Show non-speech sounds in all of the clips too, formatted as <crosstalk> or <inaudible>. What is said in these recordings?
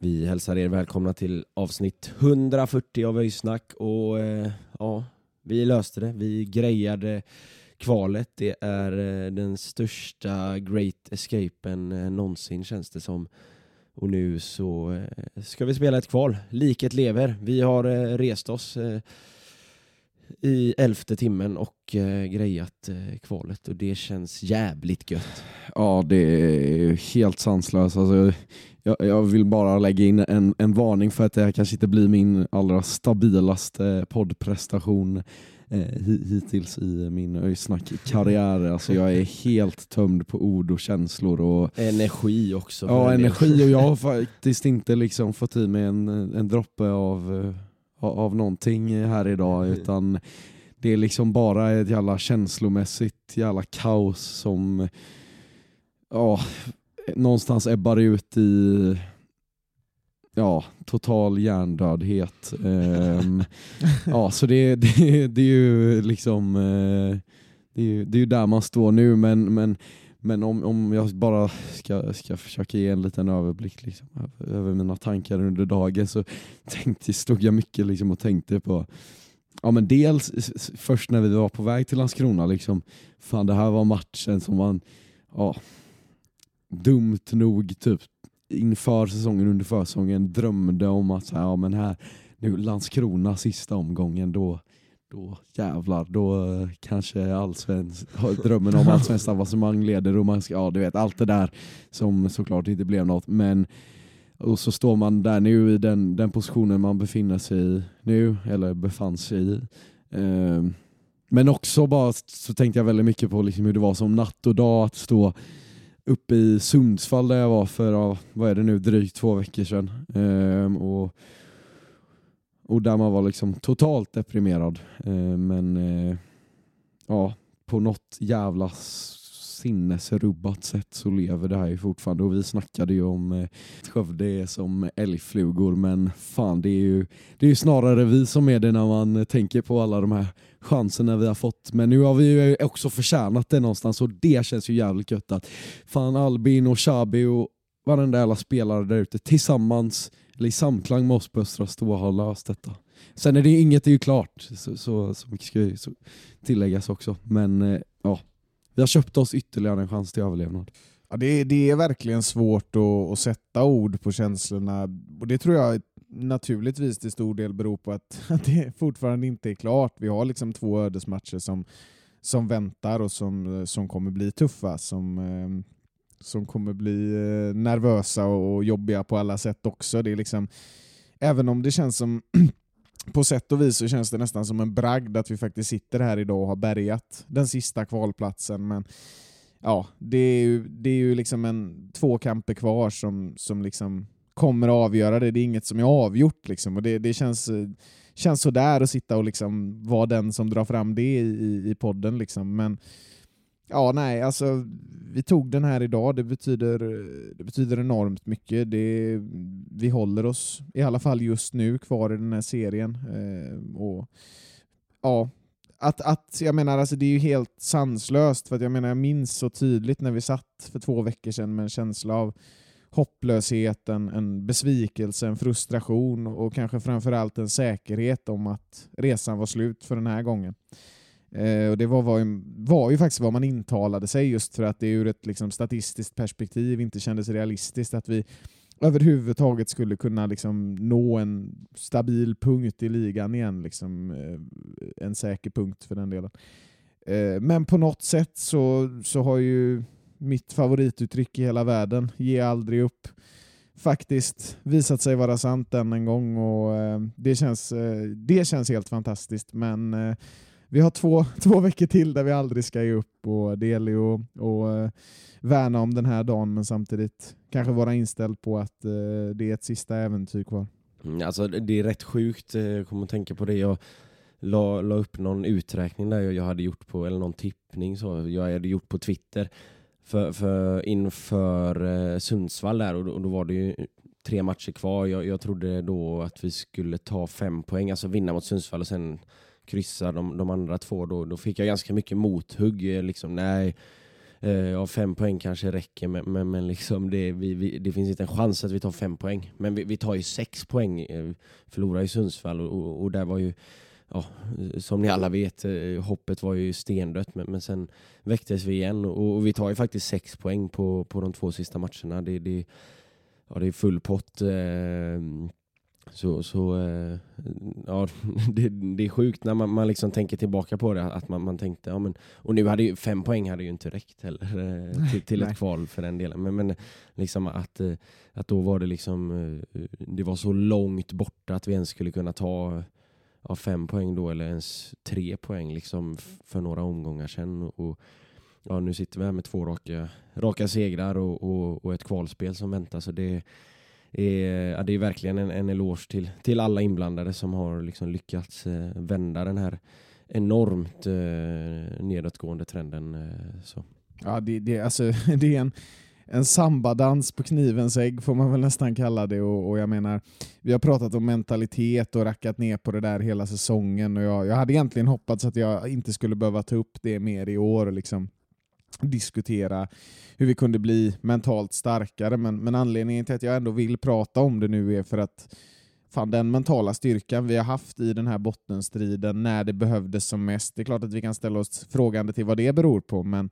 Vi hälsar er välkomna till avsnitt 140 av Öjsnack och eh, ja, vi löste det. Vi grejade kvalet. Det är eh, den största great escapen eh, någonsin känns det som. Och nu så eh, ska vi spela ett kval. Liket lever. Vi har eh, rest oss eh, i elfte timmen och eh, grejat eh, kvalet och det känns jävligt gött. Ja, det är helt sanslöst. Alltså, jag, jag vill bara lägga in en, en varning för att det här kanske inte blir min allra stabilaste poddprestation eh, hi- hittills i min Öysnack-karriär. Alltså, jag är helt tömd på ord och känslor. Och, Energi också. ja, energi och jag har <laughs> faktiskt inte liksom fått i mig en, en droppe av, eh, av någonting här idag utan det är liksom bara ett jävla känslomässigt jävla kaos som ja, någonstans ebbar ut i ja, total hjärndödhet. Ehm, <laughs> ja, så det, det, det är ju liksom eh, det är ju, det är ju där man står nu men, men, men om, om jag bara ska, ska försöka ge en liten överblick liksom, över- mina tankar under dagen så tänkte, stod jag mycket liksom och tänkte på Ja men dels först när vi var på väg till Landskrona liksom, fan det här var matchen som man, ja, dumt nog typ inför säsongen, under försäsongen drömde om att så här, ja men här, nu Landskrona sista omgången då, då jävlar, då eh, kanske allsvensk, drömmen om allsvenskt avancemang leder och man ska, ja du vet allt det där som såklart inte blev något men och så står man där nu i den, den positionen man befinner sig i nu, eller befann sig i. Um, men också bara så tänkte jag väldigt mycket på liksom hur det var som natt och dag att stå uppe i Sundsvall där jag var för, vad är det nu, drygt två veckor sedan. Um, och, och där man var liksom totalt deprimerad. Eh, men eh, ja, på något jävla sinnesrubbat sätt så lever det här ju fortfarande och vi snackade ju om eh, Skövde är som älgflugor men fan det är ju det är ju snarare vi som är det när man tänker på alla de här chanserna vi har fått men nu har vi ju också förtjänat det någonstans och det känns ju jävligt gött att fan Albin och Chabi och varenda jävla spelare där ute tillsammans eller i samklang med oss på Östra Stå har löst detta. Sen är det ju inget är ju klart så, så, så mycket ska ju så tilläggas också men eh, ja vi har köpt oss ytterligare en chans till överlevnad. Ja, det, det är verkligen svårt att, att sätta ord på känslorna och det tror jag naturligtvis till stor del beror på att, <laughs> att det fortfarande inte är klart. Vi har liksom två ödesmatcher som, som väntar och som, som kommer bli tuffa, som, eh, som kommer bli eh, nervösa och jobbiga på alla sätt också. Det är liksom, även om det känns som <clears throat> på sätt och vis så känns det nästan som en bragd att vi faktiskt sitter här idag och har bärgat den sista kvalplatsen. Men ja, det är ju, det är ju liksom en, två kamper kvar som, som liksom kommer att avgöra det. Det är inget som är avgjort. Liksom. Och det, det känns, känns sådär att sitta och liksom vara den som drar fram det i, i, i podden. Liksom. Men ja, nej, alltså vi tog den här idag. Det betyder, det betyder enormt mycket. Det, vi håller oss, i alla fall just nu, kvar i den här serien. Eh, och ja, att, att, jag menar, alltså det är ju helt sanslöst, för att jag menar, jag minns så tydligt när vi satt för två veckor sedan med en känsla av hopplöshet, en, en besvikelse, en frustration och kanske framförallt en säkerhet om att resan var slut för den här gången. Eh, och Det var, var, ju, var ju faktiskt vad man intalade sig just för att det ur ett liksom, statistiskt perspektiv inte kändes realistiskt att vi överhuvudtaget skulle kunna liksom nå en stabil punkt i ligan igen. Liksom, eh, en säker punkt för den delen. Eh, men på något sätt så, så har ju mitt favorituttryck i hela världen, ge aldrig upp, faktiskt visat sig vara sant än en gång och eh, det, känns, eh, det känns helt fantastiskt. Men eh, vi har två, <laughs> två veckor till där vi aldrig ska ge upp och det gäller ju att och, eh, värna om den här dagen men samtidigt kanske vara inställd på att eh, det är ett sista äventyr kvar. Mm, alltså det är rätt sjukt, eh, jag kommer att tänka på det. Jag la, la upp någon uträkning där jag hade gjort på, eller någon tippning så, jag hade gjort på Twitter för, för inför eh, Sundsvall där och då, och då, var det ju tre matcher kvar. Jag, jag trodde då att vi skulle ta fem poäng, alltså vinna mot Sundsvall och sen kryssa de, de andra två. Då, då fick jag ganska mycket mothugg. Eh, liksom, nej, eh, ja, fem poäng kanske räcker, men, men, men liksom det, vi, vi, det finns inte en chans att vi tar fem poäng. Men vi, vi tar ju sex poäng, eh, förlorar i Sundsvall och, och, och där var ju ja, som ni alla vet, eh, hoppet var ju stendött men, men sen väcktes vi igen och, och, vi tar ju faktiskt sex poäng på, på de två sista matcherna. Det, det, ja, det är full pott. Eh, så, så eh, ja, <laughs> det, det, är sjukt när man, man liksom tänker tillbaka på det, att man, man tänkte, ja men, och nu hade ju fem poäng hade ju inte räckt heller eh, till, till ett kval för den delen. Men, men liksom att, eh, att då var det liksom, det var så långt borta att vi ens skulle kunna ta ja, fem poäng då eller ens tre poäng liksom för några omgångar sedan. Och, ja, nu sitter vi här med två raka, raka segrar och, och, och ett kvalspel som väntar. Så det är, ja, det är verkligen en, en eloge till, till alla inblandade som har liksom lyckats eh, vända den här enormt eh, nedåtgående trenden. Eh, så. Ja, det, det, alltså, <laughs> det är en en sambadans på knivens ägg får man väl nästan kalla det. Och, och, jag menar, vi har pratat om mentalitet och rackat ner på det där hela säsongen. Och jag, jag hade egentligen hoppats att jag inte skulle behöva ta upp det mer i år och liksom diskutera hur vi kunde bli mentalt starkare. Men, men anledningen till att jag ändå vill prata om det nu är för att fan, den mentala styrkan vi har haft i den här bottenstriden när det behövdes som mest. Det är klart att vi kan ställa oss frågande till vad det beror på, men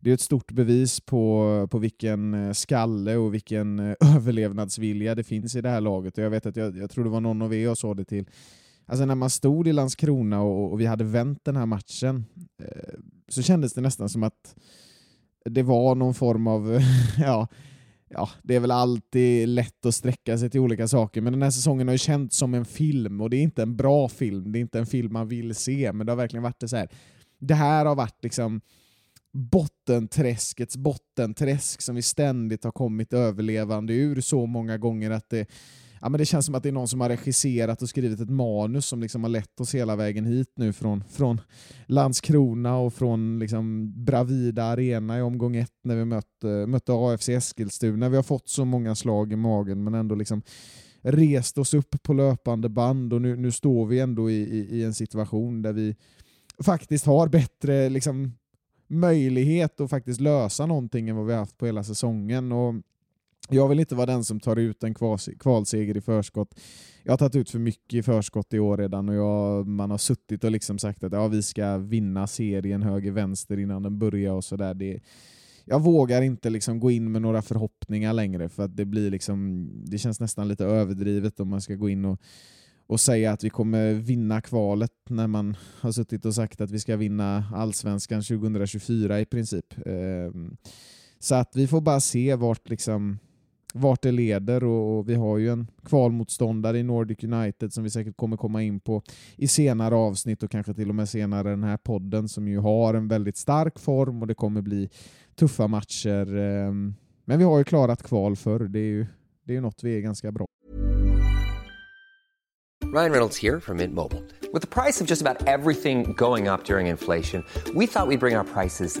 det är ett stort bevis på, på vilken eh, skalle och vilken eh, <laughs> överlevnadsvilja det finns i det här laget. Och jag vet att jag, jag tror det var någon av er jag sa det till. Alltså när man stod i Landskrona och, och vi hade vänt den här matchen eh, så kändes det nästan som att det var någon form av, <laughs> ja, ja, det är väl alltid lätt att sträcka sig till olika saker, men den här säsongen har ju känts som en film och det är inte en bra film, det är inte en film man vill se, men det har verkligen varit det så här. Det här har varit liksom bottenträskets bottenträsk som vi ständigt har kommit överlevande ur så många gånger att det, ja, men det känns som att det är någon som har regisserat och skrivit ett manus som liksom har lett oss hela vägen hit nu från, från Landskrona och från liksom Bravida Arena i omgång ett när vi eh, mötte, mötte AFC Eskilstuna. Vi har fått så många slag i magen men ändå liksom rest oss upp på löpande band och nu, nu står vi ändå i, i, i en situation där vi faktiskt har bättre liksom, möjlighet att faktiskt lösa någonting än vad vi haft på hela säsongen. Och jag vill inte vara den som tar ut en kvalseger i förskott. Jag har tagit ut för mycket i förskott i år redan och jag, man har suttit och liksom sagt att ja, vi ska vinna serien höger-vänster innan den börjar och sådär. Jag vågar inte liksom gå in med några förhoppningar längre för att det blir liksom, det känns nästan lite överdrivet om man ska gå in och och säga att vi kommer vinna kvalet när man har suttit och sagt att vi ska vinna allsvenskan 2024 i princip. Ehm, så att vi får bara se vart, liksom, vart det leder och och vi har ju en kvalmotståndare i Nordic United som vi säkert kommer komma in på i senare avsnitt och kanske till och med senare den här podden som ju har en väldigt stark form och det kommer bli tuffa matcher. Ehm, men vi har ju klarat kval förr, det är ju det är något vi är ganska bra Ryan Reynolds here from Mint Mobile. With the price of just about everything going up during inflation, we thought we'd bring our prices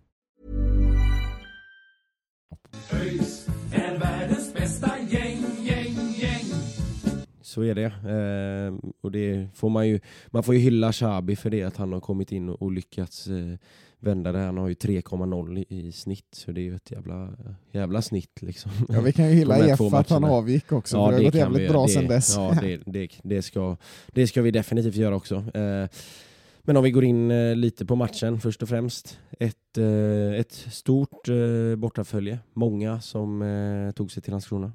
Så är det. Eh, och det får man ju, man får ju hylla Xabi för det, att han har kommit in och, och lyckats eh, vända det. Han har ju 3,0 i, i snitt, så det är ju ett jävla, jävla snitt liksom. Ja, vi kan ju hylla <laughs> två att han avgick också, för det har gått jävligt bra det, sedan dess. Ja, det, <laughs> det, det, ska, det ska vi definitivt göra också. Eh, men om vi går in eh, lite på matchen först och främst. Ett, eh, ett stort eh, bortafölje. Många som tog sig till Landskrona.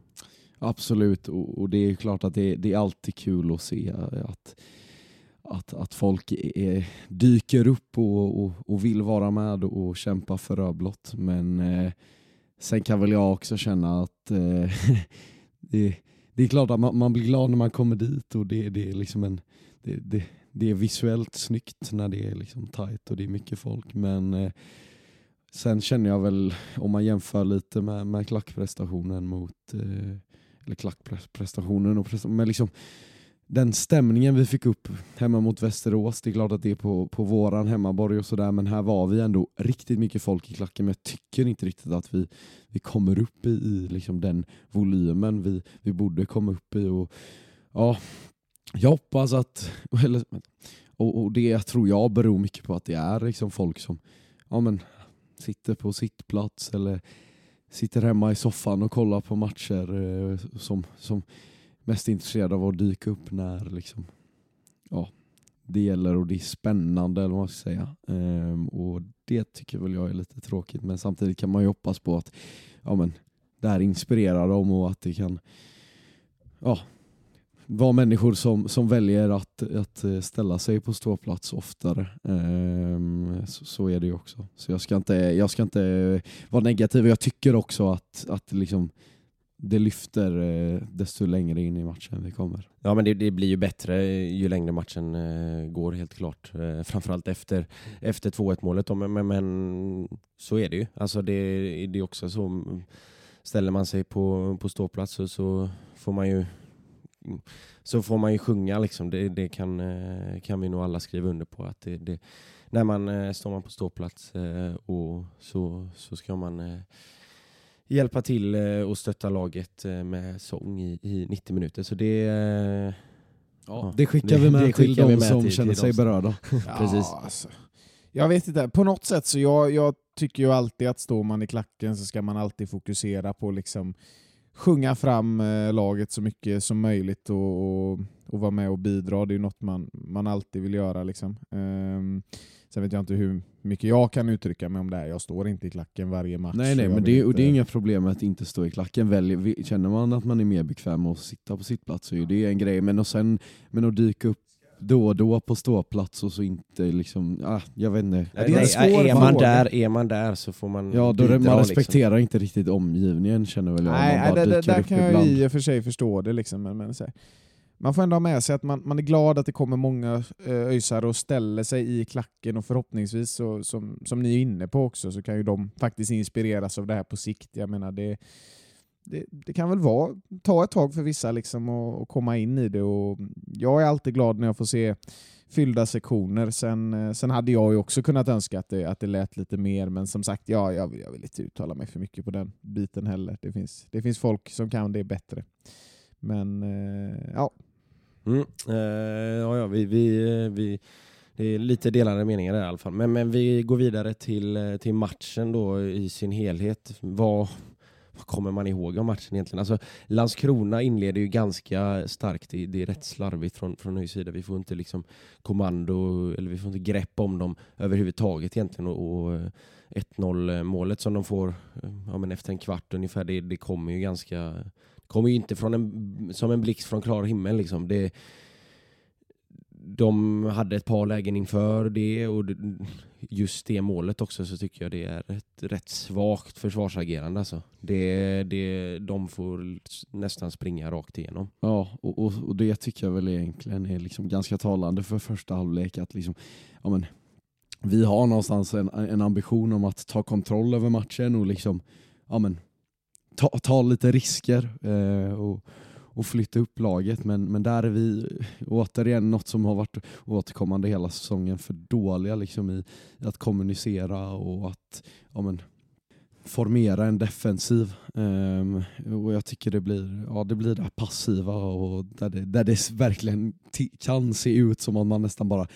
Absolut, och, och det är klart att det, det är alltid kul att se eh, att, att, att folk är, dyker upp och, och, och vill vara med och kämpa för rödblått. Men eh, sen kan väl jag också känna att eh, <laughs> det, det är klart att man, man blir glad när man kommer dit och det, det är liksom en det, det, det är visuellt snyggt när det är liksom tajt och det är mycket folk. Men eh, sen känner jag väl, om man jämför lite med, med klackprestationen mot eh, eller klackprestationen och prestation, men liksom den stämningen vi fick upp hemma mot Västerås, det är klart att det är på, på våran hemmaborg och sådär, men här var vi ändå riktigt mycket folk i klacken, men jag tycker inte riktigt att vi, vi kommer upp i, i liksom den volymen vi, vi borde komma upp i. Och, ja, jag hoppas att, eller, och, och det tror jag beror mycket på att det är liksom folk som ja, men, sitter på sittplats eller sitter hemma i soffan och kollar på matcher eh, som, som mest intresserad av att dyka upp när liksom, ja, det gäller och det är spännande eller vad man ska säga. Ehm, och det tycker väl jag är lite tråkigt men samtidigt kan man ju hoppas på att ja, men, det här inspirerar dem och att det kan ja, vara människor som, som väljer att, att eh, ställa sig på ståplats oftare. Ehm, så, så är det ju också. Så jag ska inte, jag ska inte vara negativ. Jag tycker också att, att liksom, det lyfter eh, desto längre in i matchen vi kommer. Ja men det, det blir ju bättre ju längre matchen eh, går helt klart. Eh, framförallt efter, efter 2-1 målet. Men, men, men så är det ju. Alltså det, det är också så. Ställer man sig på, på ståplats så, så får man ju så får man ju sjunga liksom. Det, det kan, eh, kan vi nog alla skriva under på. att det, det, När man eh, står man på ståplats eh, och så, så ska man hjälpa till och stötta laget med sång i, i 90 minuter. Så det, ja, det skickar det- vi med det till skickar vi de som till- känner till sig berörda. <laughs> Precis. Ja, alltså. Jag vet inte, på något sätt så jag, jag tycker ju alltid att står man i klacken så ska man alltid fokusera på liksom sjunga fram eh, laget så mycket som möjligt och, och, och vara med och bidra. Det är ju något man, man alltid vill göra. Liksom. Ehm, sen vet jag inte hur mycket jag kan uttrycka mig om det här. Jag står inte i klacken varje match. Nej, nej, men det, och det är inga problem med att inte stå i klacken. Välj, känner man att man är mer bekväm med att sitta på sitt plats så är det en grej. Men, och sen, men att dyka upp då och då på ståplats och så inte liksom, ah, jag vet inte. det är Nej, är, man fråga. där, är man där så får man Ja, då bidra, man liksom. respekterar inte riktigt omgivningen känner väl jag. Nej, man bara det, där kan jag ibland. i och för sig förstå det. Liksom, men, men, här. Man får ändå ha med sig att man, man är glad att det kommer många eh, öjsare och ställer sig i klacken och förhoppningsvis, så, som, som ni är inne på också, så kan ju de faktiskt inspireras av det här på sikt. Jag menar, det, det, det kan väl vara, ta ett tag för vissa liksom och, och komma in i det. Och jag är alltid glad när jag får se fyllda sektioner. Sen, eh, sen hade jag ju också kunnat önska att det, att det lät lite mer, men som sagt, ja, jag, vill- jag vill inte uttala mig för mycket på den biten heller. Det finns, det finns folk som kan det bättre. Men eh, ja, Mm. Eh, ja, ja, vi, vi, eh, vi, det är lite delade meningar där i alla fall. Men, men vi går vidare till, eh, till matchen då i sin helhet. Vad kommer man ihåg av matchen egentligen? Alltså, Landskrona inleder ju ganska starkt. Det, det är rätt slarvigt från, från Höjs sida. Vi får inte liksom kommando, eller vi får inte grepp om dem överhuvudtaget egentligen. Och, och eh, 1-0 eh, målet som de får eh, ja, men efter en kvart ungefär, det, det kommer ju ganska kommer ju inte från en, som en blixt från klar himmel. Liksom. Det, de hade ett par lägen inför det och just det målet också så tycker jag det är ett rätt svagt försvarsagerande. Alltså. Det, det, de får nästan springa rakt igenom. Ja, och, och, och det tycker jag väl egentligen är liksom ganska talande för första halvlek. Att liksom, ja men, vi har någonstans en, en ambition om att ta kontroll över matchen och liksom, ja men, ta, ta lite risker eh, och, och flytta upp laget. Men, men där är vi återigen något som har varit återkommande hela säsongen för dåliga liksom, i, i att kommunicera och att ja men, formera en defensiv. Um, och jag tycker det blir, ja, det blir det här passiva och där det, där det verkligen kan se ut som att man nästan bara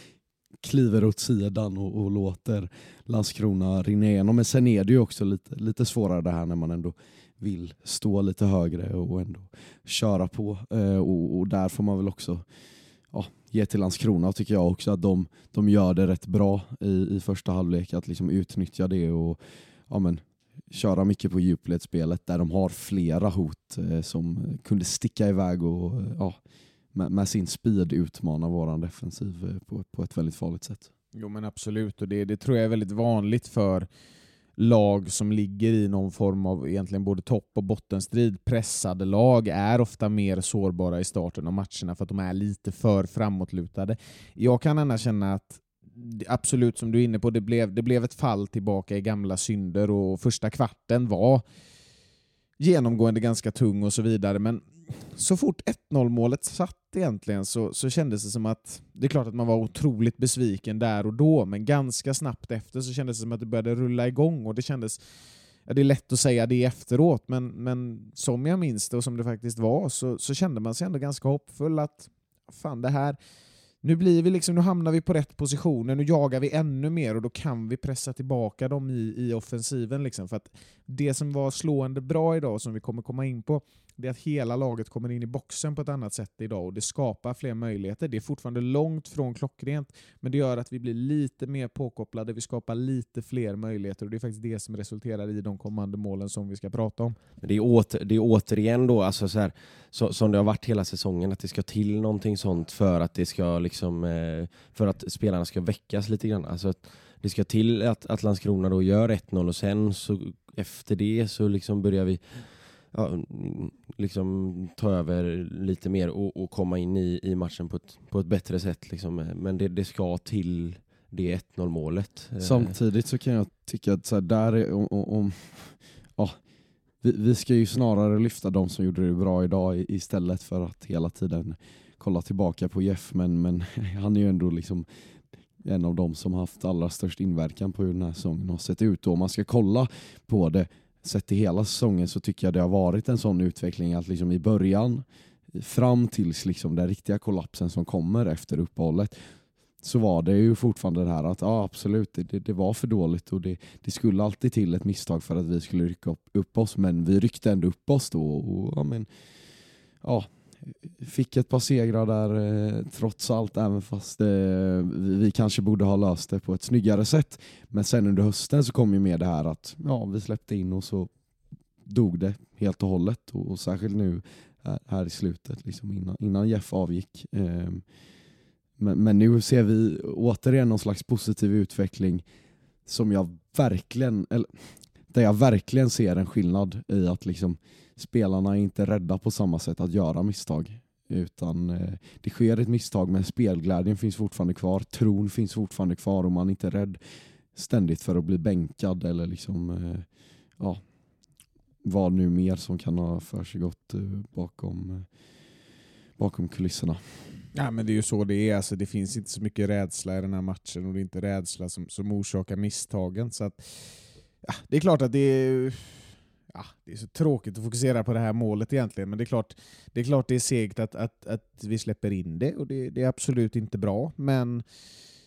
kliver åt sidan och, och låter Landskrona rinna igenom. Men sen är det ju också lite, lite svårare det här när man ändå vill stå lite högre och ändå köra på. Eh, och, och där får man väl också ja, ge till Landskrona tycker jag också att de, de gör det rätt bra i, i första halvlek. Att liksom utnyttja det och ja, men, köra mycket på djupledsspelet där de har flera hot eh, som kunde sticka iväg och ja, med, med sin speed utmana våran defensiv eh, på, på ett väldigt farligt sätt. Jo men absolut, och det, det tror jag är väldigt vanligt för lag som ligger i någon form av egentligen både topp och bottenstrid. Pressade lag är ofta mer sårbara i starten av matcherna för att de är lite för framåtlutade. Jag kan annars känna att absolut som du är inne på, det blev, det blev ett fall tillbaka i gamla synder och första kvarten var genomgående ganska tung och så vidare, men så fort 1-0 målet satt egentligen så, så kändes det som att, det är klart att man var otroligt besviken där och då, men ganska snabbt efter så kändes det som att det började rulla igång och det kändes Ja, det är lätt att säga det efteråt, men, men som jag minns det och som det faktiskt var så, så kände man sig ändå ganska hoppfull att fan det här, nu, blir vi liksom, nu hamnar vi på rätt positioner, nu jagar vi ännu mer och då kan vi pressa tillbaka dem i, i offensiven. Liksom. För att det som var slående bra idag, som vi kommer komma in på, det är att hela laget kommer in i boxen på ett annat sätt idag och det skapar fler möjligheter. Det är fortfarande långt från klockrent, men det gör att vi blir lite mer påkopplade, vi skapar lite fler möjligheter och det är faktiskt det som resulterar i de kommande målen som vi ska prata om. Men det är, åter, det är återigen då, alltså så här, så, som det har varit hela säsongen, att det ska till någonting sånt för att det ska liksom, eh, för att spelarna ska väckas lite grann. Alltså att det ska till att, att Landskrona då gör 1-0 och sen så efter det så liksom börjar vi ja, liksom ta över lite mer och, och komma in i, i matchen på ett, på ett bättre sätt. Liksom. Men det, det ska till det 1-0 målet. Eh, Samtidigt så kan jag tycka att så här, där är, om, om, ja, vi, vi ska ju snarare lyfta de som gjorde det bra idag istället för att hela tiden kolla tillbaka på Jeff, men, men <laughs> han är ju ändå liksom en av de som haft allra störst inverkan på hur den här säsongen har sett ut. Och om man ska kolla på det sett till hela säsongen så tycker jag det har varit en sån utveckling att liksom i början fram tills liksom den riktiga kollapsen som kommer efter uppehållet så var det ju fortfarande det här att ja absolut, det, det, det var för dåligt och det, det skulle alltid till ett misstag för att vi skulle rycka upp, upp oss men vi ryckte ändå upp oss då och ja, men, ja, fick ett par segrar där eh, trots allt även fast eh, vi, vi kanske borde ha löst det på ett snyggare sätt. Men sen under hösten så kom ju med det här att ja, vi släppte in och så dog det helt och hållet och, och särskilt nu här, här i slutet liksom innan, innan Jeff avgick. Ehm, men, men nu ser vi återigen någon slags positiv utveckling som jag verkligen, eller, där jag verkligen ser en skillnad i att liksom spelarna är inte rädda på samma sätt att göra misstag. Utan eh, det sker ett misstag men spelglädjen finns fortfarande kvar, tron finns fortfarande kvar och man är inte rädd ständigt för att bli bänkad eller liksom eh, ja, vad nu mer som kan ha för sig gått eh, bakom, eh, bakom kulisserna. Ja, men det är ju så det är. Alltså, det finns inte så mycket rädsla i den här matchen och det är inte rädsla som, som orsakar misstagen. Så att, ja, det är klart att det är, ja, det är så tråkigt att fokusera på det här målet egentligen, men det är klart det är, klart det är segt att, att, att vi släpper in det och det, det är absolut inte bra. Men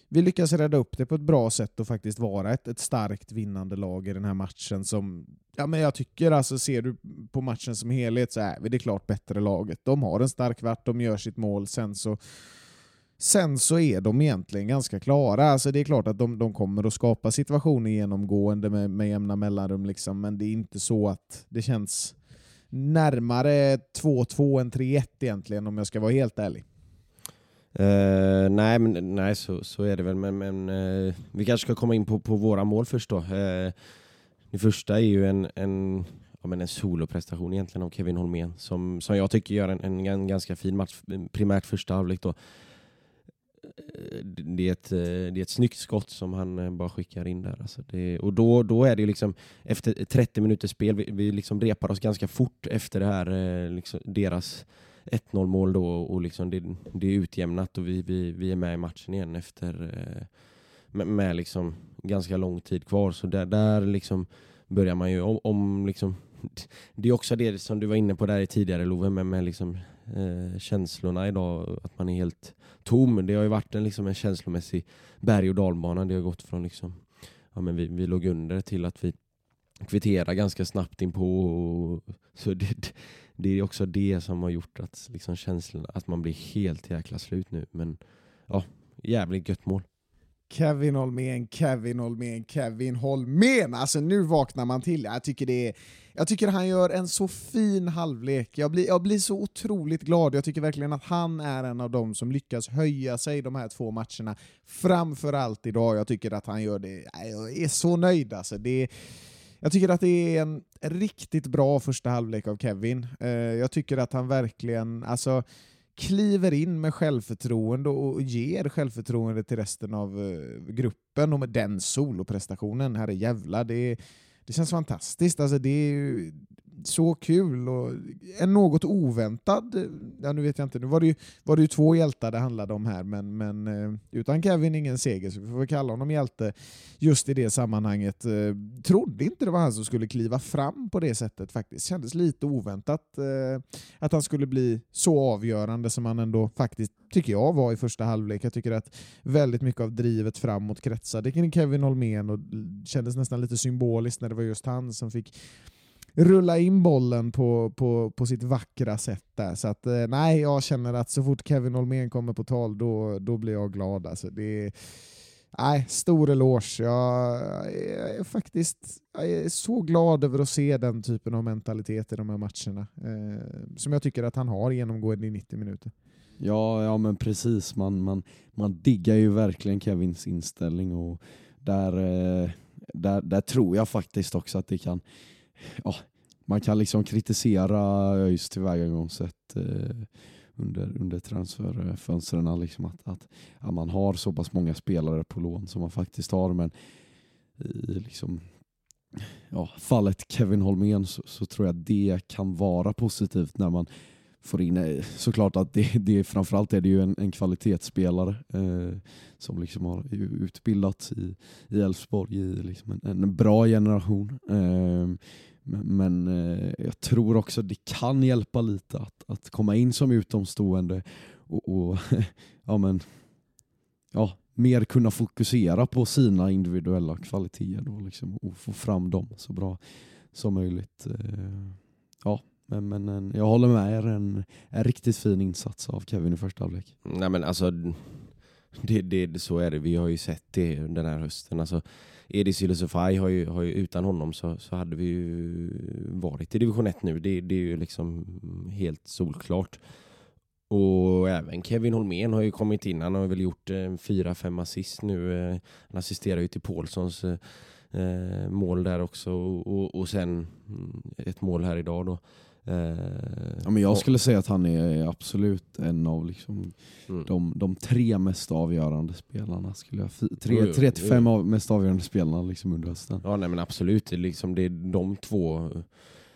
vi lyckas rädda upp det på ett bra sätt och faktiskt vara ett, ett starkt vinnande lag i den här matchen som Ja, men jag tycker alltså, ser du på matchen som helhet så är vi det klart bättre laget. De har en stark kvart, de gör sitt mål, sen så Sen så är de egentligen ganska klara. Alltså det är klart att de, de kommer att skapa situationer genomgående med, med jämna mellanrum, liksom, men det är inte så att det känns närmare 2-2 än 3-1 egentligen om jag ska vara helt ärlig. Uh, nej, men, nej så, så är det väl, men, men uh, vi kanske ska komma in på, på våra mål först då. Uh, det första är ju en, en, ja, men en soloprestation egentligen av Kevin Holmén som, som jag tycker gör en, en, en ganska fin match, primärt första halvlek då. Det är, ett, det är ett snyggt skott som han eh, bara skickar in där. Alltså det, och då, då är det ju liksom, efter 30 minuters spel, vi, vi liksom repar oss ganska fort efter det här, eh, liksom, deras 1-0 mål då och liksom det, det är utjämnat och vi, vi, vi är med i matchen igen efter eh, med, med liksom ganska lång tid kvar. Så där, där liksom börjar man ju om, om liksom, det är också det som du var inne på där tidigare Love, med, med liksom, eh, känslorna idag, att man är helt tom. Det har ju varit en, liksom en känslomässig berg och dalbana. Det har gått från liksom, ja, men vi, vi låg under till att vi kvitterade ganska snabbt inpå. Och, så det, det är också det som har gjort att liksom känslorna, att man blir helt jäkla slut nu. Men ja, jävligt gött mål. Kevin Holmén, Kevin Holmén, Kevin Holmén! Alltså nu vaknar man till. Jag tycker, det är, jag tycker han gör en så fin halvlek. Jag blir, jag blir så otroligt glad. Jag tycker verkligen att han är en av dem som lyckas höja sig de här två matcherna. Framförallt idag. Jag tycker att han gör det. Jag är så nöjd alltså. Det, jag tycker att det är en riktigt bra första halvlek av Kevin. Eh, jag tycker att han verkligen, alltså kliver in med självförtroende och ger självförtroende till resten av eh, gruppen och med den soloprestationen, Herrejävlar, det, det känns fantastiskt. Alltså det är ju så kul och en något oväntad, ja nu vet jag inte, nu var det ju, var det ju två hjältar det handlade om här, men, men eh, utan Kevin ingen seger, så vi får väl kalla honom hjälte just i det sammanhanget. Eh, trodde inte det var han som skulle kliva fram på det sättet faktiskt. Kändes lite oväntat eh, att han skulle bli så avgörande som han ändå faktiskt, tycker jag, var i första halvlek. Jag tycker att väldigt mycket av drivet framåt kretsade kring Kevin Holmén och kändes nästan lite symboliskt när det var just han som fick rulla in bollen på, på, på sitt vackra sätt där. Så att, eh, nej, jag känner att så fort Kevin Holmén kommer på tal, då, då blir jag glad. Alltså, det är, nej, stor eloge. Jag, jag är faktiskt jag är så glad över att se den typen av mentalitet i de här matcherna. Eh, som jag tycker att han har genomgående i 90 minuter. Ja, ja men precis. Man, man, man diggar ju verkligen Kevins inställning och där, eh, där, där tror jag faktiskt också att det kan ja, man kan liksom kritisera ÖIS tillvägagångssätt eh, under, under transferfönstren. Liksom att, att att, man har så pass många spelare på lån som man faktiskt har. Men i liksom, ja, fallet Kevin Holmén så, så tror jag det kan vara positivt när man får in, eh, såklart att det, det framförallt är det ju en, en kvalitetsspelare eh, som liksom har utbildats i Elfsborg i, liksom en, en, bra generation. Eh, men, men eh, jag tror också det kan hjälpa lite att, att komma in som utomstående och, och <laughs> ja, men, ja, mer kunna fokusera på sina individuella kvaliteter då, liksom, och få fram dem så bra som möjligt. Eh, ja, Eh, men, men en, jag håller med er, en, en riktigt fin insats av Kevin i första halvlek. Nej men alltså, det, det, så är det. Vi har ju sett det den här hösten. Alltså, Edis Ylusufaj har ju, har ju, utan honom så, så hade vi ju varit i division 1 nu. Det, det är ju liksom helt solklart. Och även Kevin Holmén har ju kommit in. Han har väl gjort eh, fyra, fem assist nu. Eh, han assisterar ju till Paulssons eh, mål där också och, och, och sen mm, ett mål här idag då. Eh, ja, men jag skulle säga att han är absolut en av liksom mm. de, de tre mest avgörande spelarna. Skulle jag, tre, jo, jo, tre till fem av, mest avgörande spelarna liksom under hösten. Ja nej, men absolut, det är, liksom, det är de två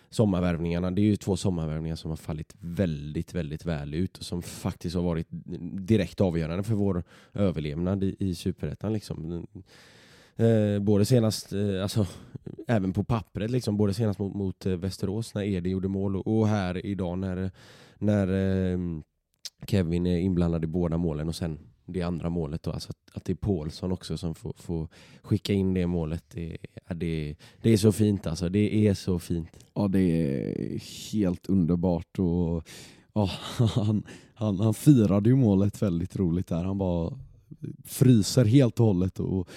sommarvärvningarna. Det är ju två sommarvärvningar som har fallit väldigt, väldigt väl ut och som faktiskt har varit direkt avgörande för vår överlevnad i, i Superettan. Liksom. Eh, både senast, eh, alltså även på pappret, liksom, både senast mot, mot eh, Västerås när Edi gjorde mål och, och här idag när, när eh, Kevin är inblandad i båda målen och sen det andra målet då, alltså att, att det är Paulsson också som får, får skicka in det målet. Det, det, det är så fint alltså, det är så fint. Ja det är helt underbart och ja, <laughs> han, han, han firade ju målet väldigt roligt där. Han bara fryser helt och hållet och,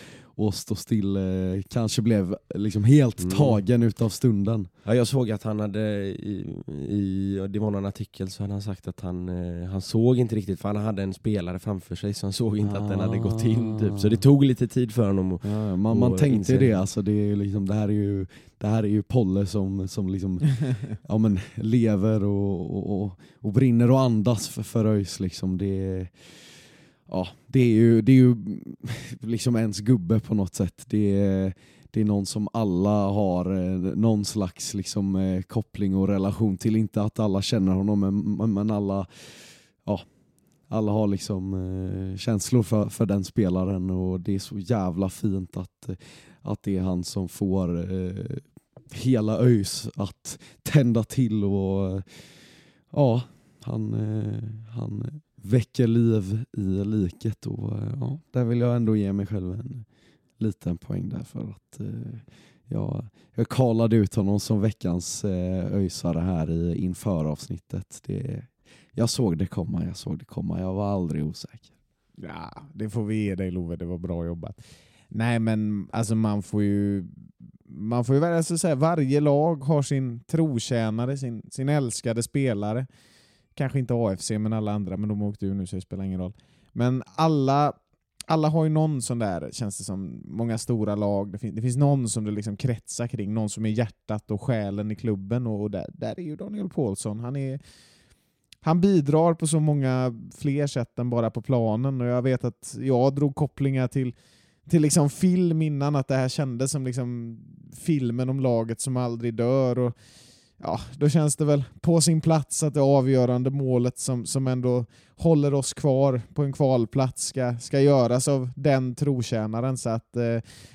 och stå still eh, kanske blev liksom helt Mm. tagen utav stunden. Ja, jag såg att han hade, i, i, det var någon artikel så hade han sagt att han, eh, han såg inte riktigt för han hade en spelare framför sig så han såg inte att den hade gått in typ. Så det tog lite tid för honom att Ja, man, man tänkte inse- det, alltså det, är liksom, det här är ju, det här är ju Polle som, som liksom, <laughs> ja, men, lever och, och, och, och brinner och andas för, för ÖIS. Liksom. Det, ja, det, är ju, det är ju <laughs> liksom ens gubbe på något sätt. Det är, det är någon som alla har eh, någon slags liksom, eh, koppling och relation till. Inte att alla känner honom, men, men alla, ja, alla har liksom eh, känslor för, för den spelaren och det är så jävla fint att, att det är han som får eh, hela ÖIS att tända till och ja, han, han väcker liv i liket och eh, ja, där vill jag ändå ge mig själv en liten poäng där för att eh, jag, jag kallade ut honom som veckans eh, öjsare här i inför avsnittet. Det, jag såg det komma, jag såg det komma. Jag var aldrig osäker. Ja, det får vi ge dig Love, det var bra jobbat. Nej men alltså man får ju man får ju alltså, säga, varje lag har sin trotjänare, sin, sin älskade spelare. Kanske inte AFC men alla andra, men de åkte ju nu så det spelar ingen roll. Men alla, alla har ju någon sån där, känns det som, många stora lag, det, fin det finns någon som det liksom kretsar kring, någon som är hjärtat och själen i klubben och, och där, där är ju Daniel Paulsson. Han är han bidrar på så många fler sätt än bara på planen och jag vet att jag drog kopplingar till, till liksom film innan, att det här kändes som liksom filmen om laget som aldrig dör. Och ja, Då känns det väl på sin plats att det avgörande målet som, som ändå håller oss kvar på en kvalplats ska, ska göras av den trotjänaren. Så att eh,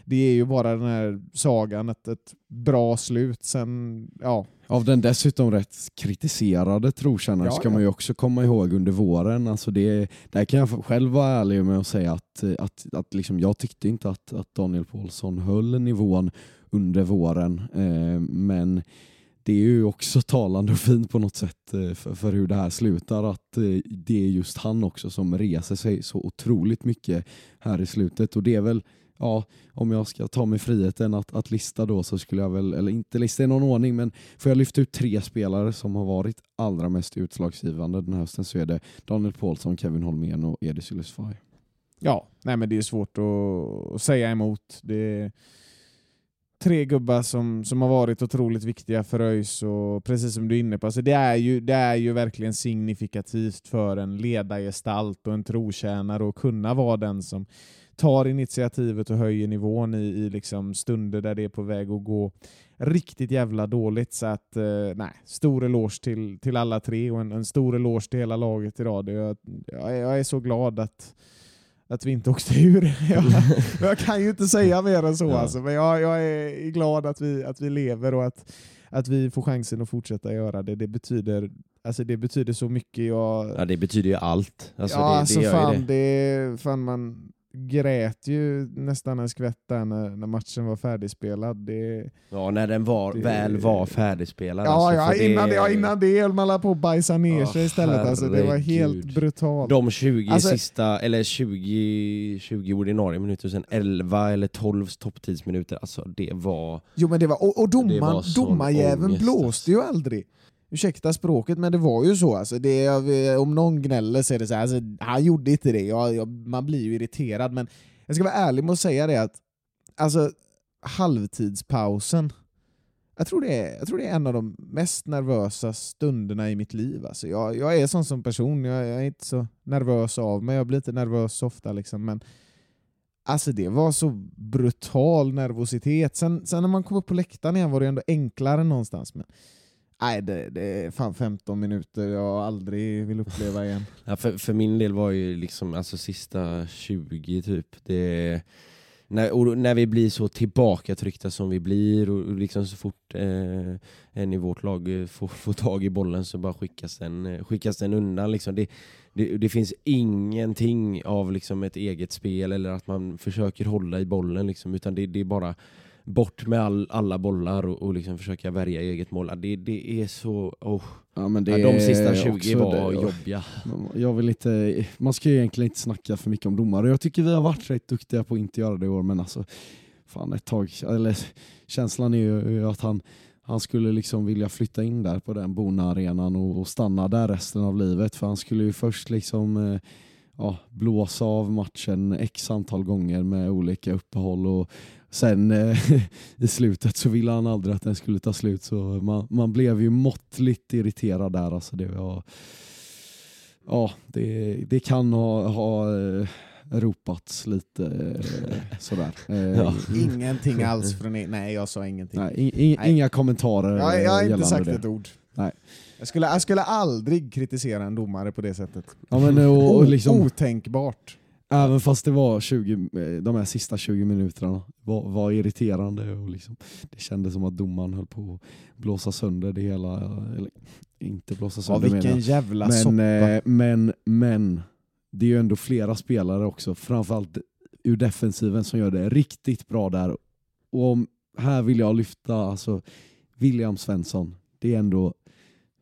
det är ju bara den här sagan ett, ett bra slut. Sen, ja, Av den dessutom rätt kritiserade trotjänaren Ja, ska ja. man ju också komma ihåg under våren. Alltså det, där kan jag själv vara ärlig med att säga att, att, att liksom jag tyckte inte att, att Daniel Paulsson höll nivån under våren. Eh, men det är ju också talande och fint på något sätt eh, för, för hur det här slutar. Att eh, det är just han också som reser sig så otroligt mycket här i slutet. Och det är väl ja, om jag ska ta mig friheten att, att lista då så skulle jag väl, eller inte lista i någon ordning, men får jag lyfta ut tre spelare som har varit allra mest utslagsgivande den här hösten så är det Daniel Paulsson, Kevin Holmén och Edis Ylisfaj. Ja, nej men det är svårt att, att säga emot. Det är tre gubbar som, som har varit otroligt viktiga för ÖIS och precis som du är inne på, alltså det, är ju, det är ju verkligen signifikativt för en ledargestalt och en trotjänare att kunna vara den som tar initiativet och höjer nivån i, i liksom stunder där det är på väg att gå riktigt jävla dåligt. Så att, eh, nej, stor eloge till, till alla tre och en, en stor eloge till hela laget idag. Det, jag, jag, är, jag är så glad att att vi inte åkte ur. <laughs> Jag, <laughs> jag kan ju inte säga mer än så, Ja. alltså, men jag, jag är glad att vi, att vi lever och att, att vi får chansen att fortsätta göra det. Det betyder, alltså, det betyder så mycket. Jag, Ja det betyder ju allt. Alltså, ja, det, alltså, det fan, det. det. fan, man grät ju nästan en skvätt där när, när matchen var färdigspelad. Det, Ja när den var, det- väl var färdigspelad. ja, alltså, ja, innan det, ja, innan det höll man på att bajsa ner Ja, sig istället. Alltså, det var helt brutalt. De 20 Alltså- sista, eller 20, 20 ordinarie minuter, sen 11 eller 12 topptidsminuter, alltså det var... Jo men det var, och, och sån domarjäveln blåste alltså. ju aldrig. Ursäkta språket men det var ju så. Alltså, det eh, om någon gnäller så är det så här, alltså, han gjorde inte det. Jag, jag, man blir ju irriterad men jag ska vara ärlig med att säga det att alltså, halvtidspausen jag tror, det är, jag tror det är en av de mest nervösa stunderna i mitt liv. Alltså jag, jag är sån som person, jag, jag är inte så nervös av mig, jag blir inte nervös så ofta. Liksom, men Alltså det var så brutal nervositet. Sen, sen när man kom upp på läktaren igen var det ändå enklare någonstans. Men nej, det, det är fan 15 minuter jag aldrig vill uppleva igen. <laughs> Ja, för, för min del var ju liksom alltså sista 20 typ, det... När, och när vi blir så tillbakatryckta som vi blir och och liksom så fort eh, en i vårt lag eh, får, får tag i bollen så bara skickas den, eh, skickas den undan. Liksom. Det, det, det finns ingenting av liksom ett eget spel eller att man försöker hålla i bollen liksom, utan det, det är bara bort med all, alla bollar och, och liksom försöka värja eget mål. Det, det är så... Oh. Ja, men det Ja, de sista är 20 också var det. jobbiga. Jag vill inte, man ska ju egentligen inte snacka för mycket om domare. Jag tycker vi har varit rätt duktiga på att inte göra det i år, men alltså fan ett tag, eller känslan är ju att han, han skulle liksom vilja flytta in där på den Bona-arenan och, och stanna där resten av livet. För han skulle ju först liksom eh, ja, blåsa av matchen x antal gånger med olika uppehåll och sen eh, <laughs> i slutet så ville han aldrig att den skulle ta slut så man, man blev ju måttligt irriterad där. Alltså det var, ja, det, det kan ha, ha eh, ropats lite eh, sådär. <laughs> Eh, Ja. Ingenting <laughs> alls från er. Nej, jag sa ingenting. Nej, i, i, Nej. Inga kommentarer jag, jag har inte sagt det. ett ord. Nej. Jag skulle, jag skulle aldrig kritisera en domare på det sättet. Ja, men, och, och liksom, Otänkbart. Även fast det var 20, eh, de här sista 20 minuterna var, var irriterande och liksom, det kändes som att domaren höll på att blåsa sönder det hela. Eller inte blåsa Ja, sönder menar vilken jag. jävla men, soppa. eh, men, men det är ju ändå flera spelare också, framförallt ur defensiven som gör det riktigt bra där. Och om, här vill jag lyfta alltså, William Svensson. Det är ändå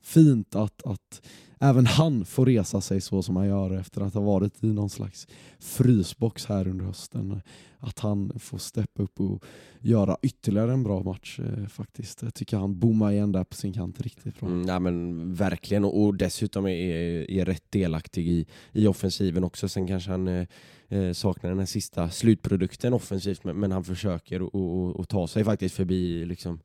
fint att, att även han får resa sig så som han gör efter att ha varit i någon slags frysbox här under hösten. Att han får steppa upp och göra ytterligare en bra match eh, faktiskt. Jag tycker han bommar igen där på sin kant riktigt bra. Mm, ja, men verkligen, och, och dessutom är, är rätt delaktig i, i offensiven också. Sen kanske han eh, eh, saknar den här sista slutprodukten offensivt, men, men han försöker och, och, och ta sig faktiskt förbi liksom,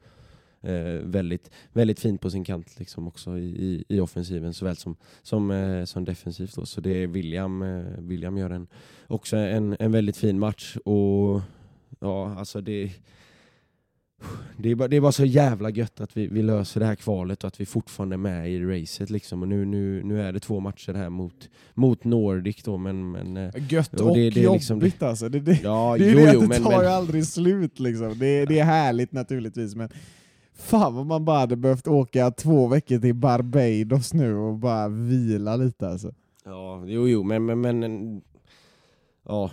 eh, väldigt, väldigt fint på sin kant liksom också i, i, offensiven såväl som, som, eh, som defensivt. Då. Så det är William, eh, William gör en, också en, en väldigt fin match och ja, alltså det det är, bara, det är bara så jävla gött att vi, vi löser det här kvalet och att vi fortfarande är med i racet liksom. Och nu, nu, nu är det två matcher här mot, mot Nordic då men... men eh, Gött Jo, och det- det är jobbigt liksom- alltså. Det, det, ja, det är jo, det jo, det men, tar men, aldrig slut liksom. Det, det är härligt naturligtvis men fan vad man bara hade behövt åka två veckor till Barbados nu och bara vila lite alltså. Ja, jo, jo, men, men, men ja,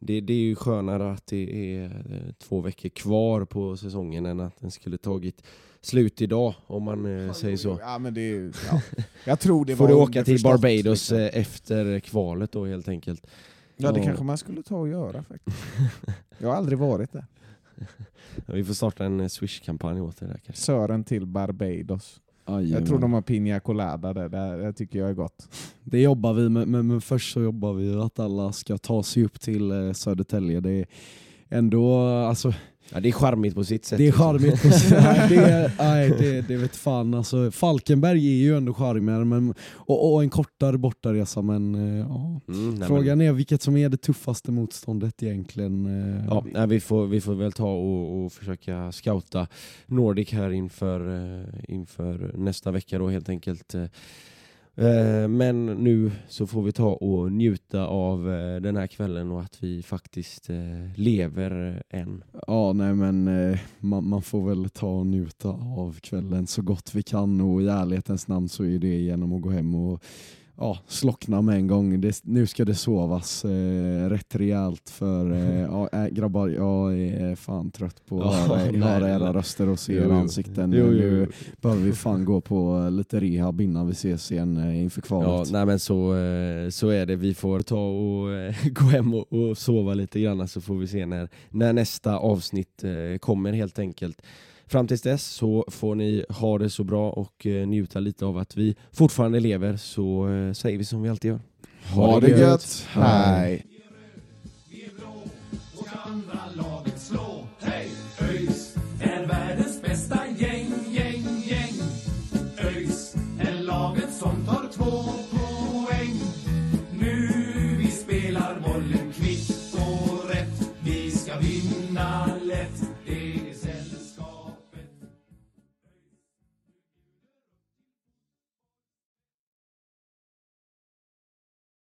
det, det är ju skönare att det är eh, två veckor kvar på säsongen än att den skulle tagit slut idag, om man eh, säger så. Ja, men det är, ju- ja. Jag tror det Får var du åka till underförstått, Barbados liksom. eh, efter kvalet då helt enkelt. Ja det Ja. kanske man skulle ta och göra faktiskt. Jag har aldrig varit där. <laughs> Vi får starta en eh, Swish-kampanj åt det där kanske. Sören till Barbados. Jajamän. Jag tror de har Pina Colada där, det, det tycker jag är gott. Det jobbar vi med, men, men först så jobbar vi ju att alla ska ta sig upp till eh, Södertälje. Det är ändå, alltså, Ja, det är charmigt på sitt sätt. det är liksom. charmigt. på sig. <laughs> nej, det, nej, det, det vet fan. Alltså, Falkenberg är ju ändå charmigare men, och, och en kortare bortaresa, men eh, ja. Mm, nej, men- Frågan är vilket som är det tuffaste motståndet egentligen. eh. Ja, nej, vi, får, vi får väl ta och, och försöka scouta Nordic här inför, eh, inför nästa vecka då helt enkelt. Eh, men nu så får vi ta och njuta av eh, den här kvällen och att vi faktiskt eh, lever än. Ja, nej men man, man får väl ta och njuta av kvällen så gott vi kan och i ärlighetens namn så är det genom att gå hem och ja, slockna med en gång. Det, nu ska det sovas eh, rätt rejält för eh, <laughs> ja, äh, grabbar, jag är fan trött på <laughs> att Ja, höra, nej, höra era röster och se era ansikten. Jo, jo, Nu jo. behöver vi fan gå på eh, lite rehab innan vi ses igen eh, inför Ja, kvalet. nej men så, så är det. Vi får ta och <laughs> gå hem och, och sova lite grann så får vi se när, när nästa avsnitt kommer helt enkelt. Fram tills dess så får ni ha det så bra och eh, njuta lite av att vi fortfarande lever så eh, säger vi som vi alltid gör. Ha, ha det gött! gött. Hej!